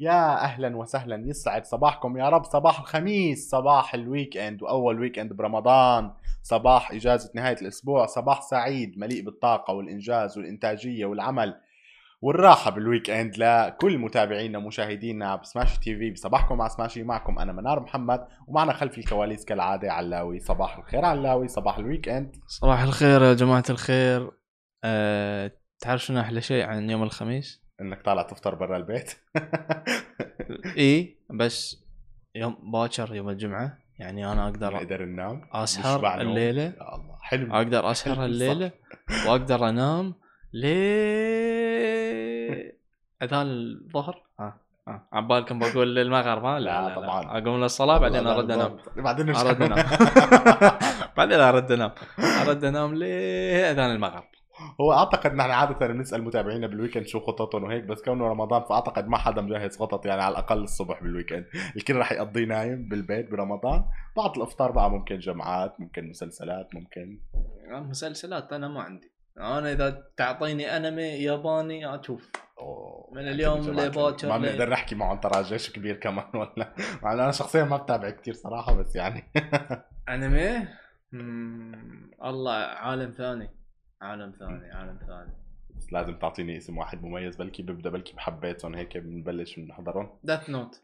يا أهلا وسهلا يسعد صباحكم. يا رب صباح الخميس صباح ال weekend واول weekend برمضان. صباح إجازة نهاية الأسبوع صباح سعيد مليء بالطاقة والإنجاز والإنتاجية والعمل والراحة بال weekend. لكل متابعينا ومشاهدينا ب Smashi TV بصباحكم مع سماشي معكم أنا منار محمد ومعنا خلف الكواليس كالعادة علاوي. صباح الخير علاوي صباح ال weekend. صباح الخير يا جماعة الخير. أه تعرف شنو أحلى شيء عن يوم الخميس؟ إنك طالع تفطر برا البيت. إي بس يوم باكر يوم الجمعة يعني أنا أقدر نقدر ننام نوم. الليلة. يا الله حلم أقدر أسهر الليلة وأقدر أنام ليه أذان الظهر. ها ها عبالكم بقول المغرب ها؟ لا, لا، لا, طبعاً. لا. أقوم للصلاة بعدين أرد أنام. بعدين أرد أنام. بعدين أرد أنام. أرد أنام ليه أذان المغرب. هو أعتقد نحن عادة بنسأل متابعينا بال weekend شو خططهم وهيك بس كونه رمضان فأعتقد ما حدا مجهز خطط يعني على الأقل الصبح بال weekend الكل رح يقضيه نايم بالبيت برمضان. بعد الأفطار بقى ممكن جمعات ممكن مسلسلات ممكن. مسلسلات أنا ما عندي. أنا إذا تعطيني أنمي ياباني أشوف. من اليوم لباكر ما بنقدر نحكي معهم ترى جيش كبير كمان ولا؟ مع أنا شخصيا ما بتابع كتير صراحة بس يعني. أنمي؟ الله عالم ثاني. عالم ثاني عالم ثاني. بس لازم تعطيني اسم واحد مميز. بلكي ببدأ بلكي بحبيتهم هيك بنبلش نحضرهم Death Note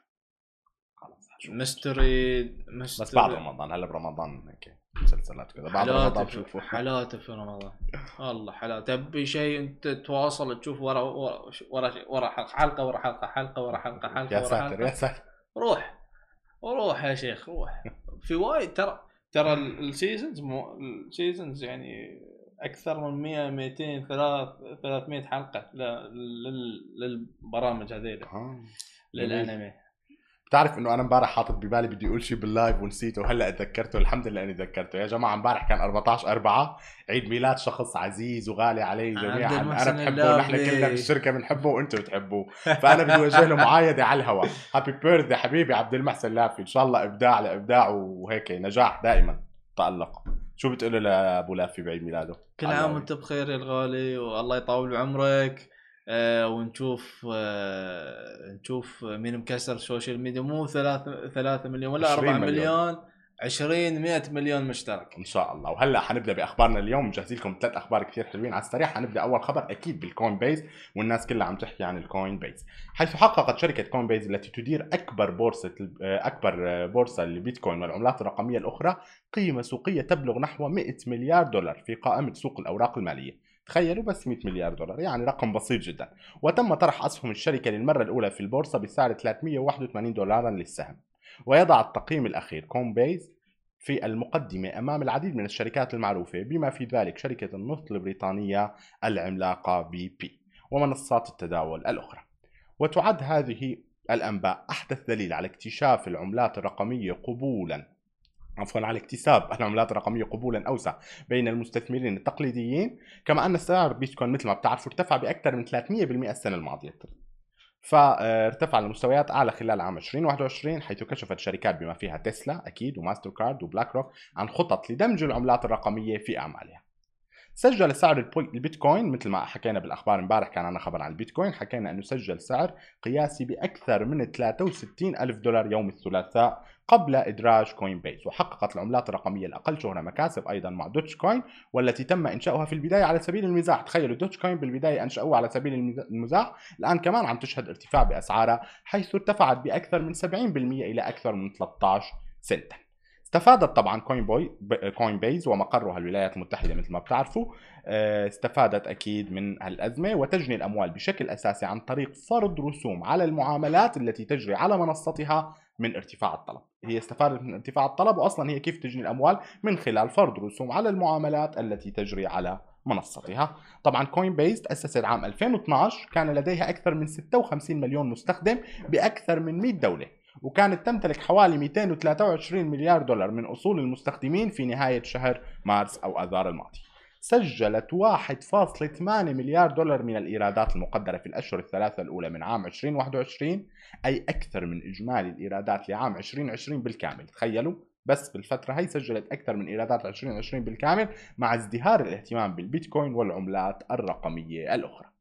خلص هشوف. mystery بس بعد رمضان. هلا برمضان هيك مسلسلات كذا بعد رمضان بشوفه حالاته في رمضان. والله حالات تبي شيء أنت تواصل تشوف ورا ورا ورا, ورا حلقة حلقة ورا حلقة حلقة ورا حلقة حلقة يا ساتر. يا ساتر. روح. روح يا شيخ روح. في وايد ترى ترى ال- ال seasons ال seasons يعني أكثر من 100 200 3 300 حلقة ل- لل- للبرامج هذيل آه. للأنمي. بتعرف إنه أنا امبارح حاطط ببالي بدي أقول شيء بال live ونسيته وهلأ اتذكرته الحمد لله إني تذكرته. يا جماعة امبارح كان 14 4 عيد ميلاد شخص عزيز وغالي علي جميعا. أنا المحسن بحبه ونحن. كلنا بالشركة بنحبه وأنتم بتحبوه. فأنا بدي أوجه له معايدة على الهواء. Happy birthday حبيبي عبد المحسن لافي إن شاء الله إبداع لإبداع وهيك نجاح دائما. تألق. شو بتقول لابو لافي بعيد ميلاده كل عام. وأنت بخير يا الغالي والله يطول عمرك آه ونشوف آه نشوف مين مكسر ال social media مو ثلاثة ثلاثة مليون ولا 20 4 مليون. مليون 20 100 مليون مشترك. إن شاء الله. وهلأ حنبدأ بأخبارنا اليوم. مجهزين لكم ثلاث أخبار كثير حلوين على السريع. حنبدأ أول خبر أكيد بال Coinbase والناس كلها عم تحكي عن ال Coinbase حيث حققت شركة Coinbase التي تدير أكبر بورصة أكبر بورصة للبيتكوين والعملات الرقمية الأخرى. قيمة سوقية تبلغ نحو 100 مليار دولار في قائمة سوق الأوراق المالية. تخيلوا بس 100 مليار دولار يعني رقم بسيط جدا. وتم طرح اسهم الشركة للمرة الأولى في البورصة بسعر 381 دولارا للسهم. ويضع التقييم الأخير Coinbase في المقدمة أمام العديد من الشركات المعروفة بما في ذلك شركة النفط البريطانية العملاقة BP ومنصات التداول الأخرى. وتعد هذه الأنباء أحدث دليل على اكتشاف العملات الرقمية قبولا عفوا على اكتساب العملات الرقمية قبولا أوسع بين المستثمرين التقليديين كما أن سعر بيتكوين مثل ما بتعرفوا ارتفع بأكثر من 300% السنة الماضية. فارتفع لمستويات أعلى خلال عام 2021 حيث كشفت شركات بما فيها تسلا أكيد و Mastercard و BlackRock عن خطط لدمج العملات الرقمية في أعمالها. سجل سعر البيتكوين مثل ما حكينا بالأخبار امبارح كان عنا خبر عن البيتكوين حكينا إنه سجل سعر قياسي بأكثر من 63 ألف دولار يوم الثلاثاء قبل إدراج Coinbase وحققت العملات الرقمية الأقل شهرة مكاسب أيضا مع Dogecoin والتي تم إنشاؤها في البداية على سبيل المزاح. تخيلوا Dogecoin بالبداية أنشأوها على سبيل المز- المزاح الآن كمان عم تشهد ارتفاع بأسعارها حيث ارتفعت بأكثر من 70% إلى أكثر من 13 سنتا. استفادت طبعا كوين بوي Coinbase ومقرها الولايات المتحدة مثل ما بتعرفوا. آه، استفادت أكيد من الأزمة وتجني الأموال بشكل أساسي عن طريق فرض رسوم على المعاملات التي تجري على منصتها من ارتفاع الطلب. هي استفادت من ارتفاع الطلب وأصلا هي كيف تجني الأموال؟ من خلال فرض رسوم على المعاملات التي تجري على منصتها. طبعا Coinbase تأسست عام 2012 كان لديها أكثر من 56 مليون مستخدم بأكثر من 100 دولة. وكانت تمتلك حوالي 223 مليار دولار من أصول المستخدمين في نهاية شهر مارس أو آذار الماضي. سجلت 1.8 مليار دولار من الإيرادات المقدرة في الأشهر الثلاثة الأولى من عام 2021 أي أكثر من إجمالي الإيرادات لعام 2020 بالكامل. تخيلوا بس بالفترة هي سجلت أكثر من إيرادات 2020 بالكامل مع ازدهار الاهتمام بالبيتكوين والعملات الرقمية الأخرى.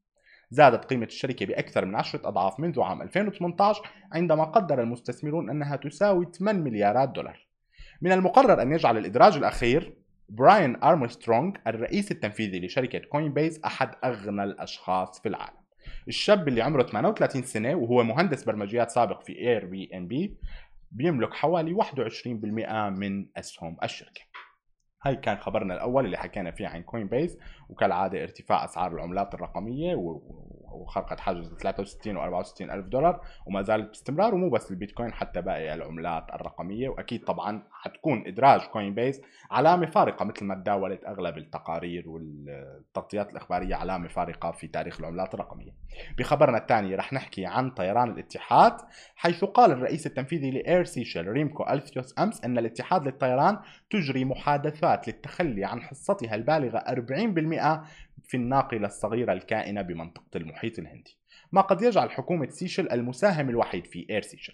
زادت قيمة الشركة بأكثر من عشرة أضعاف منذ عام 2018 عندما قدر المستثمرون أنها تساوي 8 مليارات دولار. من المقرر أن يجعل الإدراج الأخير براين أرمسترونغ الرئيس التنفيذي لشركة كوين بيز أحد أغنى الأشخاص في العالم. الشاب اللي عمره 38 سنة وهو مهندس برمجيات سابق في اير بي ان بي بيملك حوالي 21% من أسهم الشركة. هاي كان خبرنا الأول اللي حكينا فيه عن كوين بيز وكالعادة ارتفاع أسعار العملات الرقمية وخرقت حاجز 63 و 64 ألف دولار وما زالت باستمرار ومو بس البيتكوين حتى باقي العملات الرقمية وأكيد طبعا حتكون إدراج كوين بيز علامة فارقة مثل ما تداولت أغلب التقارير والتغطيات الإخبارية علامة فارقة في تاريخ العملات الرقمية. بخبرنا الثاني رح نحكي عن طيران الاتحاد حيث قال الرئيس التنفيذي لاير سيشل ريمكو التهاوس أمس إن الاتحاد للطيران تجري محادثات للتخلي عن حصتها البالغة 40% في الناقلة الصغيرة الكائنة بمنطقة المحيط الهندي. ما قد يجعل حكومة سيشل المساهم الوحيد في إير سيشل.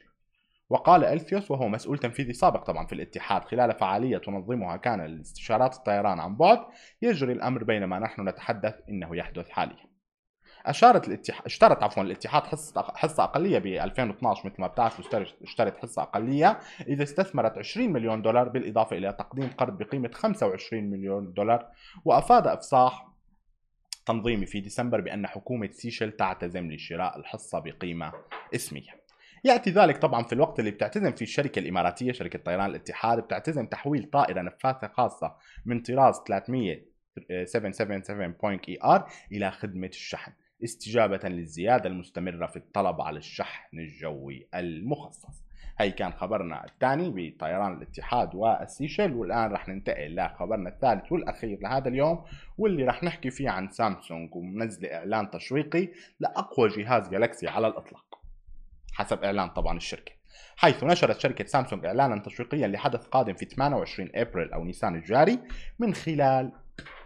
وقال ألفيوس وهو مسؤول تنفيذي سابق طبعا في الاتحاد خلال فعالية تنظمها كان الاستشارات الطيران عن بعد يجري الأمر بينما نحن نتحدث إنه يحدث حاليا أشارت الاتحاد اشترت عفوا الاتحاد حصة حصة أقلية ب 2012 مثل ما بتعرفوا اشترت حصة أقلية إذا استثمرت 20 مليون دولار بالإضافة إلى تقديم قرض بقيمة 25 مليون دولار وأفاد إفصاح تنظيمي في ديسمبر بأن حكومة سيشل تعتزم لشراء الحصة بقيمة اسمية. يأتي ذلك طبعا في الوقت اللي بتعتزم فيه الشركة الإماراتية شركة طيران الاتحاد بتعتزم تحويل طائرة نفاثة خاصة من طراز 300 777 اي ار إلى خدمة الشحن استجابة للزيادة المستمرة في الطلب على الشحن الجوي المخصص. هي كان خبرنا الثاني بطيران الاتحاد والسيشل والآن رح ننتقل لخبرنا الثالث والأخير لهذا اليوم واللي رح نحكي فيه عن سامسونج ومنزله إعلان تشويقي لأقوى جهاز جالكسي على الإطلاق حسب إعلان طبعا الشركة. حيث نشرت شركة سامسونج إعلانا تشويقيا لحدث قادم في 28 أبريل أو نيسان الجاري من خلال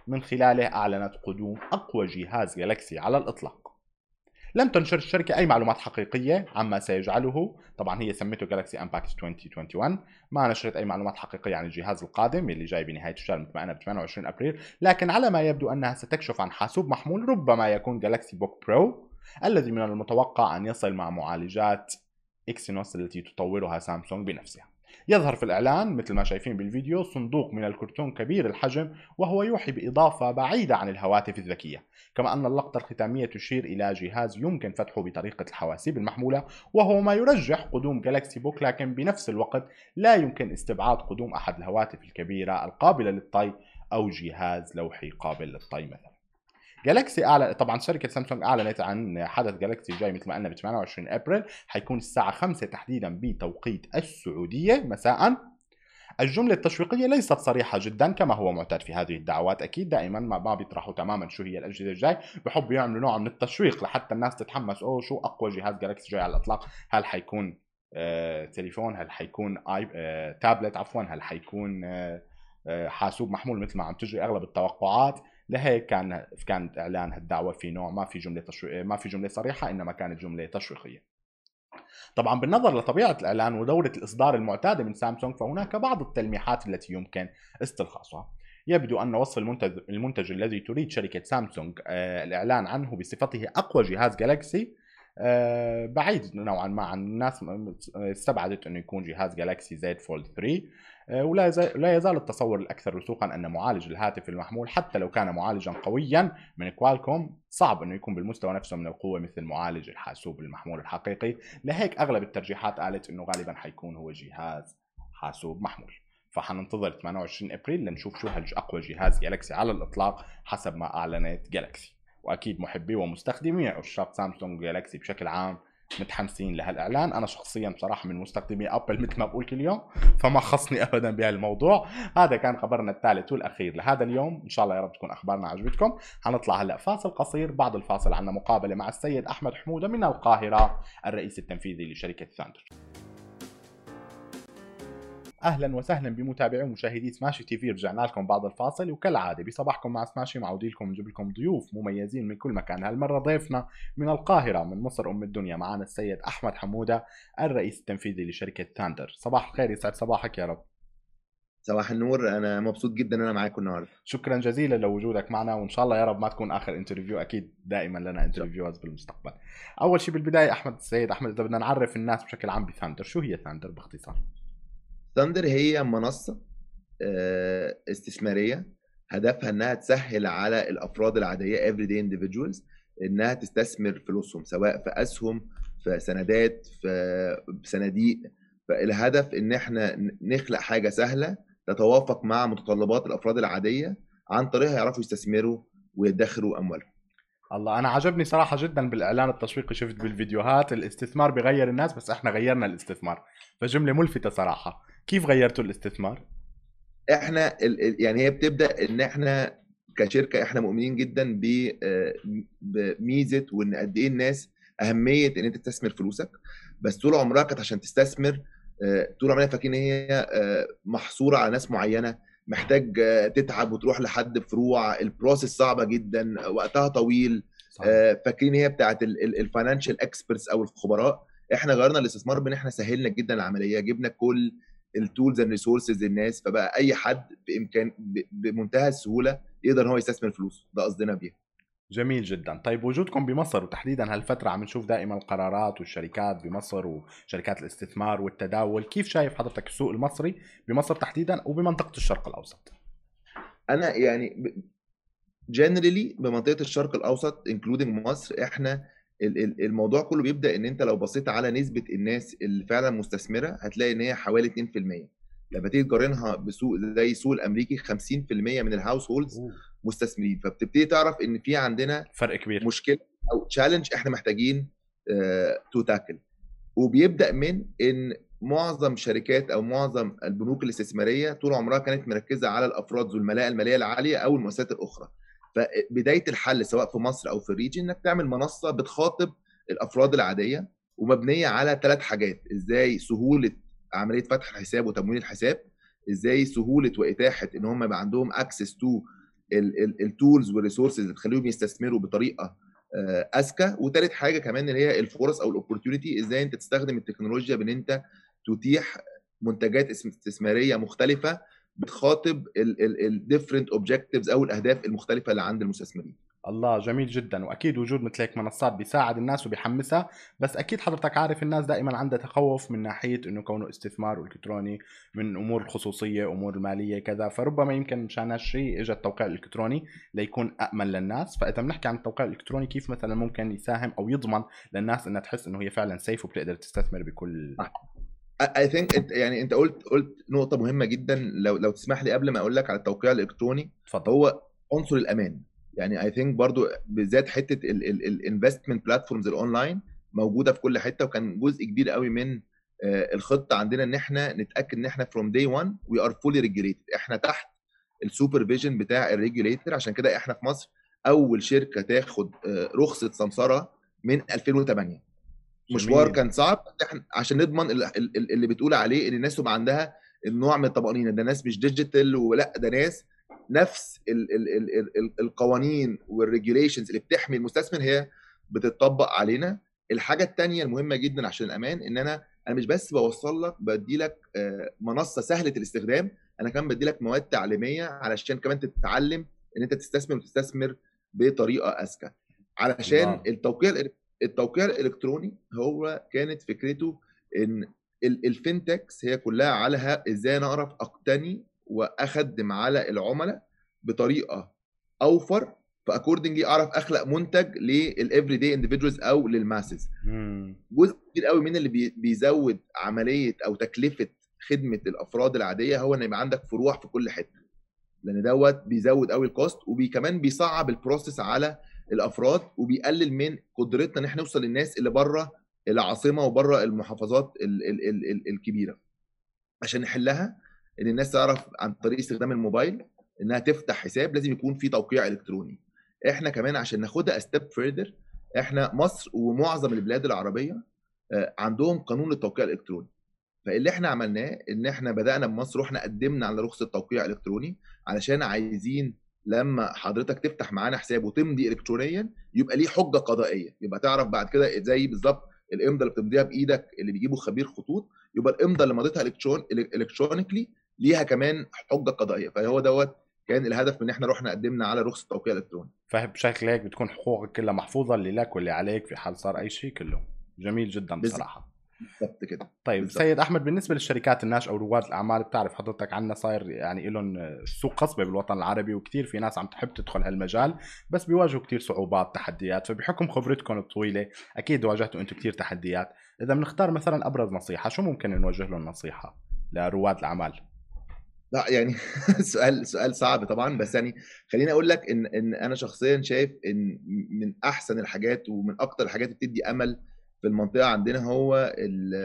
من خلاله أعلنت قدوم أقوى جهاز جالكسي على الإطلاق. لم تنشر الشركة أي معلومات حقيقية عما سيجعله. طبعا هي سمته جالكسي انباكد 2021 ما نشرت أي معلومات حقيقية عن الجهاز القادم اللي جاي بنهاية الشهر مثل ما قلنا ب 28 أبريل. لكن على ما يبدو أنها ستكشف عن حاسوب محمول ربما يكون جالكسي بوك برو الذي من المتوقع أن يصل مع معالجات إكسينوس التي تطورها سامسونج بنفسها. يظهر في الإعلان مثل ما شايفين بالفيديو صندوق من الكرتون كبير الحجم وهو يوحي بإضافة بعيدة عن الهواتف الذكية كما أن اللقطة الختامية تشير إلى جهاز يمكن فتحه بطريقة الحواسيب المحمولة وهو ما يرجح قدوم جالكسي بوك لكن بنفس الوقت لا يمكن استبعاد قدوم أحد الهواتف الكبيرة القابلة للطي أو جهاز لوحي قابل للطي مثلا. جالكسي اعلن طبعا شركه سامسونج اعلنت عن حدث جالكسي جاي مثل ما قلنا ب 28 أبريل حيكون الساعة 5 تحديدا بتوقيت السعودية مساء. الجملة التشويقية ليست صريحة جدا كما هو معتاد في هذه الدعوات أكيد دائما ما بيطرحوا تماما شو هي الأجهزة الجاي بحبوا يعملوا نوع من التشويق لحتى الناس تتحمس أوه شو أقوى جهاز جالكسي جاي على الإطلاق؟ هل حيكون آه تليفون؟ هل حيكون آي آه تابلت؟ عفوا هل حيكون آه آه حاسوب محمول مثل ما عم تجري أغلب التوقعات؟ لهيك كان كانت إعلان هالدعوة في نوع ما في جملة تشوي... ما في جملة صريحة إنما كانت جملة تشويقية. طبعا بالنظر لطبيعة الإعلان ودورة الإصدار المعتادة من سامسونج فهناك بعض التلميحات التي يمكن استلخاصها. يبدو أن وصف المنتج المنتج الذي تريد شركة سامسونج آه الإعلان عنه بصفته أقوى جهاز جالكسي بعيد نوعا ما عن الناس استبعدت إنه يكون جهاز جالكسي زد فولد 3 آه، ولا لا يزال التصور الأكثر رسوخا ان معالج الهاتف المحمول حتى لو كان معالجا قويا من كوالكوم صعب إنه يكون بالمستوى نفسه من القوة مثل معالج الحاسوب المحمول الحقيقي. لهيك أغلب الترجيحات قالت إنه غالبا حيكون هو جهاز حاسوب محمول. فحننتظر 28 أبريل لنشوف شو أقوى جهاز جالكسي على الإطلاق حسب ما أعلنت جالكسي وأكيد محبي ومستخدمي عشاق سامسونج جالكسي بشكل عام متحمسين لهالإعلان. أنا شخصيا بصراحة من مستخدمي أبل مثل ما بقول كل يوم فما خصني ابدا بهالموضوع. هذا كان خبرنا الثالث والأخير لهذا اليوم. إن شاء الله يا رب تكون أخبارنا عجبتكم. حنطلع هلأ فاصل قصير بعد الفاصل عنا مقابلة مع السيد أحمد حمودة من القاهرة الرئيس التنفيذي لشركة ثاندر أهلا وسهلا بمتابعي ومشاهدي سماشي تي في رجعنا لكم بعد الفاصل. وكالعادة بصباحكم مع سماشي معودين لكم نجيب لكم ضيوف مميزين من كل مكان. هالمرة ضيفنا من القاهرة من مصر أم الدنيا معنا السيد أحمد حمودة الرئيس التنفيذي لشركة ثاندر صباح الخير يسعد صباحك يا رب. صباح النور. أنا مبسوط جدا إن أنا معاكم النهارده. شكرا جزيلا لوجودك معنا وإن شاء الله يا رب ما تكون آخر interview أكيد دائما لنا interviews بالمستقبل. أول شيء بالبداية أحمد السيد أحمد إذا بدنا نعرف الناس بشكل عام بثاندر شو هي ثاندر باختصار؟ ثاندر هي منصة آه، استثمارية هدفها إنها تسهل على الأفراد العادية everyday individuals إنها تستثمر فلوسهم سواء في أسهم في سندات في صناديق. فالهدف إن إحنا نخلق حاجة سهلة تتوافق مع متطلبات الأفراد العادية عن طريقها يعرفوا يستثمروا ويدخروا أموالهم. الله أنا عجبني صراحة جدا بالإعلان التسويقي شفت بالفيديوهات. الاستثمار بغير الناس بس إحنا غيرنا الاستثمار. فجملة ملفتة صراحة. كيف غيرتوا الاستثمار؟ إحنا يعني هي بتبدأ إن إحنا كشركة إحنا مؤمنين جدا آه، بميزه وإن قد إيه الناس أهمية إن أنت تستثمر فلوسك. بس طول عمرها كانت عشان تستثمر آه، طول عمرنا فاكرين هي آه، محصورة على ناس معينة محتاج تتعب وتروح لحد فروع ال process صعبة جدا وقتها طويل. فاكرين هي بتاعت ال financial experts أو الخبراء. إحنا غيرنا الاستثمار بإن إحنا سهلنا جدا العملية جبنا كل ال tools and resources للناس فبقى أي حد بإمكان بمنتهى السهولة يقدر هو يستثمر فلوسه ده قصدنا بيها. جميل جدا. طيب وجودكم بمصر وتحديدا هالفترة عم نشوف دائما القرارات والشركات بمصر وشركات الاستثمار والتداول. كيف شايف حضرتك السوق المصري بمصر تحديدا وبمنطقة الشرق الأوسط؟ أنا يعني generally بمنطقة الشرق الأوسط including مصر إحنا الموضوع كله بيبدأ إن أنت لو بصيت على نسبة الناس اللي فعلا مستثمرة هتلاقي إن هي حوالي 2% لما تيجي تقارنها بسوق زي السوق الأمريكي 50% من ال households مستثمرين. فبتبتدي تعرف إن في عندنا فرق كبير. مشكلة أو challenge إحنا محتاجين to uh, tackle وبيبدأ من إن معظم شركات أو معظم البنوك الاستثمارية طول عمرها كانت مركزة على الأفراد ذو الملاءة المالية العالية أو المؤسسات الأخرى. فبداية الحل سواء في مصر أو في ال region إنك تعمل منصة بتخاطب الأفراد العادية ومبنية على ثلاث حاجات. إزاي سهولة عملية فتح الحساب وتمويل الحساب إزاي سهولة وإتاحة إن هم يبقى عندهم access to ال tools وال resources اللي تخليهم يستثمروا بطريقة آه، أذكى. وثالث حاجة كمان اللي هي الفرص أو ال opportunity إزاي أنت تستخدم التكنولوجيا بإن أنت تتيح منتجات استثمارية مختلفة بتخاطب ال different objectives أو الأهداف المختلفة اللي عند المستثمرين. الله جميل جدا. وأكيد وجود مثل هيك منصات بيساعد الناس وبيحمسها. بس أكيد حضرتك عارف الناس دائما عندها تخوف من ناحية إنه كونه استثمار إلكتروني من أمور الخصوصية أمور المالية كذا. فربما يمكن مشان هالشيء اجى التوقيع الإلكتروني ليكون أمن للناس. فإذا بنحكي عن التوقيع الإلكتروني كيف مثلا ممكن يساهم أو يضمن للناس إنها تحس إنه هي فعلا safe وبتقدر تستثمر بكل I think يعني انت قلت قلت نقطة مهمة جدا. لو لو تسمح لي قبل ما أقول لك على التوقيع الإلكتروني اتفضل. هو عنصر الأمان. يعني I think برضو بالذات حتة ال investment platforms ال online موجودة في كل حتة وكان جزء كبير قوي من آه، الخطة عندنا إن إحنا نتأكد إن إحنا from day 1 we are fully regulated إحنا تحت ال supervision بتاع ال regulator عشان كده إحنا في مصر أول شركة تاخد آه، رخصة سمسرة من 2008 مشوار كان صعب عشان نضمن اللي بتقول عليه إن الناس تبقى عندها النوع من الطمأنينة ده ناس مش digital ولا ده ناس نفس ال ال ال ال القوانين وال regulations اللي بتحمي المستثمر هي بتطبق علينا. الحاجة الثانية المهمة جدا عشان الأمان إن أنا أنا مش بس بوصل لك بدي لك آه، منصة سهلة الاستخدام أنا كمان بدي لك مواد تعليمية علشان كمان تتعلم إن أنت تستثمر وتستثمر بطريقة أذكى. علشان التوقيع التوقيع الإلكتروني هو كانت فكرته إن ال fintechs هي كلها على إزاي أنا اعرف اقتني وأخدم على العملاء بطريقة أوفر ف accordingly أعرف أخلق منتج لل everyday individuals أو لل masses جزء كبير قوي من اللي بيزود عملية أو تكلفة خدمة الأفراد العادية هو إن يبقى عندك فروع في كل حتة. لأن دوت بيزود قوي ال cost وكمان بيصعب ال process على الأفراد وبيقلل من قدرتنا إن إحنا نوصل للناس اللي بره العاصمة وبره المحافظات ال ال ال ال الكبيرة. عشان نحلها إن الناس تعرف عن طريق استخدام الموبايل إنها تفتح حساب لازم يكون في توقيع إلكتروني. إحنا كمان عشان ناخدها step further إحنا مصر ومعظم البلاد العربية آه، عندهم قانون التوقيع الإلكتروني. فاللي إحنا عملناه إن إحنا بدأنا بمصر وإحنا قدمنا على رخصة توقيع إلكتروني علشان عايزين لما حضرتك تفتح معانا حساب وتمضي الكترونيا يبقى ليه حجة قضائية. يبقى تعرف بعد كده زي بالظبط الإمضاء اللي بتمضيها بإيدك اللي بيجيبوا خبير خطوط يبقى الإمضاء اللي مضيتها الكترون إلكترونيكلي ليها كمان حجة قضائية. فهو دوت كان الهدف من إن إحنا رحنا قدمنا على رخصة توقيع إلكتروني. فبشكل هيك بتكون حقوقك كلها محفوظة اللي لك واللي عليك في حال صار أي شيء كله. جميل جدا بصراحة. بالظبط كده. طيب بالظبط. سيد أحمد بالنسبة للشركات الناشئه أو رواد الأعمال بتعرف حضرتك عنا صاير يعني لهم سوق قصبه بالوطن العربي وكثير في ناس عم تحب تدخل هالمجال بس بيواجهوا كثير صعوبات تحديات فبحكم خبرتكم الطويلة أكيد واجهتوا أنتم كثير تحديات. إذا بنختار مثلا أبرز نصيحة شو ممكن نوجه لهم نصيحة لرواد الأعمال؟ لا يعني سؤال سؤال صعب طبعا بس يعني خليني أقول لك إن إن أنا شخصيا شايف إن من أحسن الحاجات ومن أكتر الحاجات اللي بتدي أمل في المنطقة عندنا هو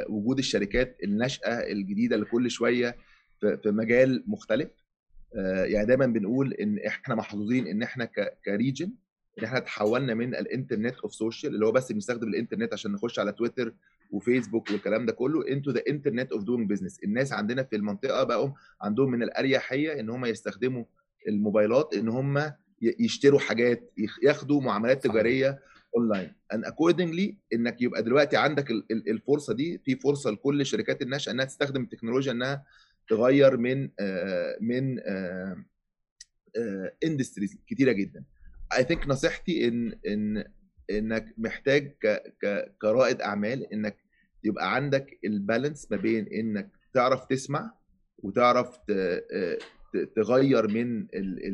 وجود الشركات الناشئة الجديدة اللي كل شوية في مجال مختلف آه، يعني دايما بنقول إن إحنا محظوظين إن إحنا ك region إن إحنا تحولنا من ال internet of social اللي هو بس بنستخدم الإنترنت عشان نخش على تويتر وفيسبوك والكلام ده كله into the internet of doing business الناس عندنا في المنطقة بقوا عندهم من الأريحية إن هم يستخدموا الموبايلات إن هم يشتروا حاجات ياخدوا معاملات. تجارية online. And accordingly إنك يبقى دلوقتي عندك ال- ال- الفرصة دي في فرصة لكل الشركات الناشئه إنها تستخدم التكنولوجيا إنها تغير من آه، من industries كتيرة جدا. I think نصيحتي إن إن إنك محتاج ك ك كرائد أعمال إنك يبقى عندك ال balance ما بين إنك تعرف تسمع وتعرف آه، تغير من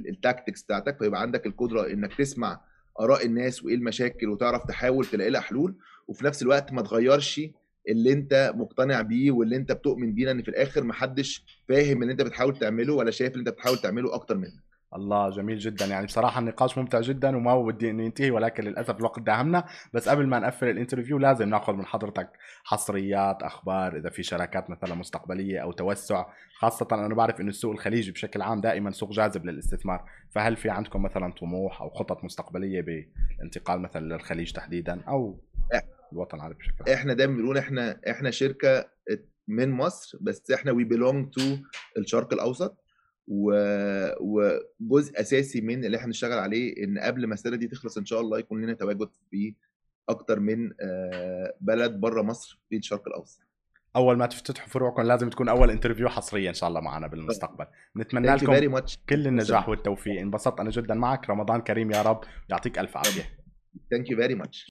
ال tactics بتاعتك فيبقى عندك القدرة إنك تسمع آراء الناس وإيه المشاكل وتعرف تحاول تلاقي لها حلول وفي نفس الوقت ما تغيرش اللي أنت مقتنع بيه واللي أنت بتؤمن بيه لأن في الآخر محدش فاهم اللي أنت بتحاول تعمله ولا شايف اللي أنت بتحاول تعمله أكتر منك الله جميل جدا. يعني بصراحة النقاش ممتع جدا وما بدي إنه ينتهي ولكن للأسف الوقت داهمنا. بس قبل ما نقفل ال interview لازم نأخذ من حضرتك حصريات أخبار إذا في شراكات مثلا مستقبلية أو توسع. خاصة أنا بعرف إنه السوق الخليجي بشكل عام دائما سوق جاذب للاستثمار. فهل في عندكم مثلا طموح أو خطط مستقبلية بالانتقال مثلا للخليج تحديدا أو الوطن العربي بشكل عام؟ إحنا دايما بنقول إحنا إحنا شركة من مصر بس إحنا we belong to الشرق الأوسط. وجزء أساسي من اللي إحنا بنشتغل عليه إن قبل ما السنة دي تخلص إن شاء الله يكون لنا تواجد في أكتر من آه، بلد بره مصر في الشرق الأوسط. أول ما تفتتحوا فروعكم لازم تكون أول interview حصريا إن شاء الله معنا بالمستقبل. نتمنى لكم كل النجاح والتوفيق. انبسطت أنا جدا معك. رمضان كريم يا رب. يعطيك ألف عافية. Thank you very much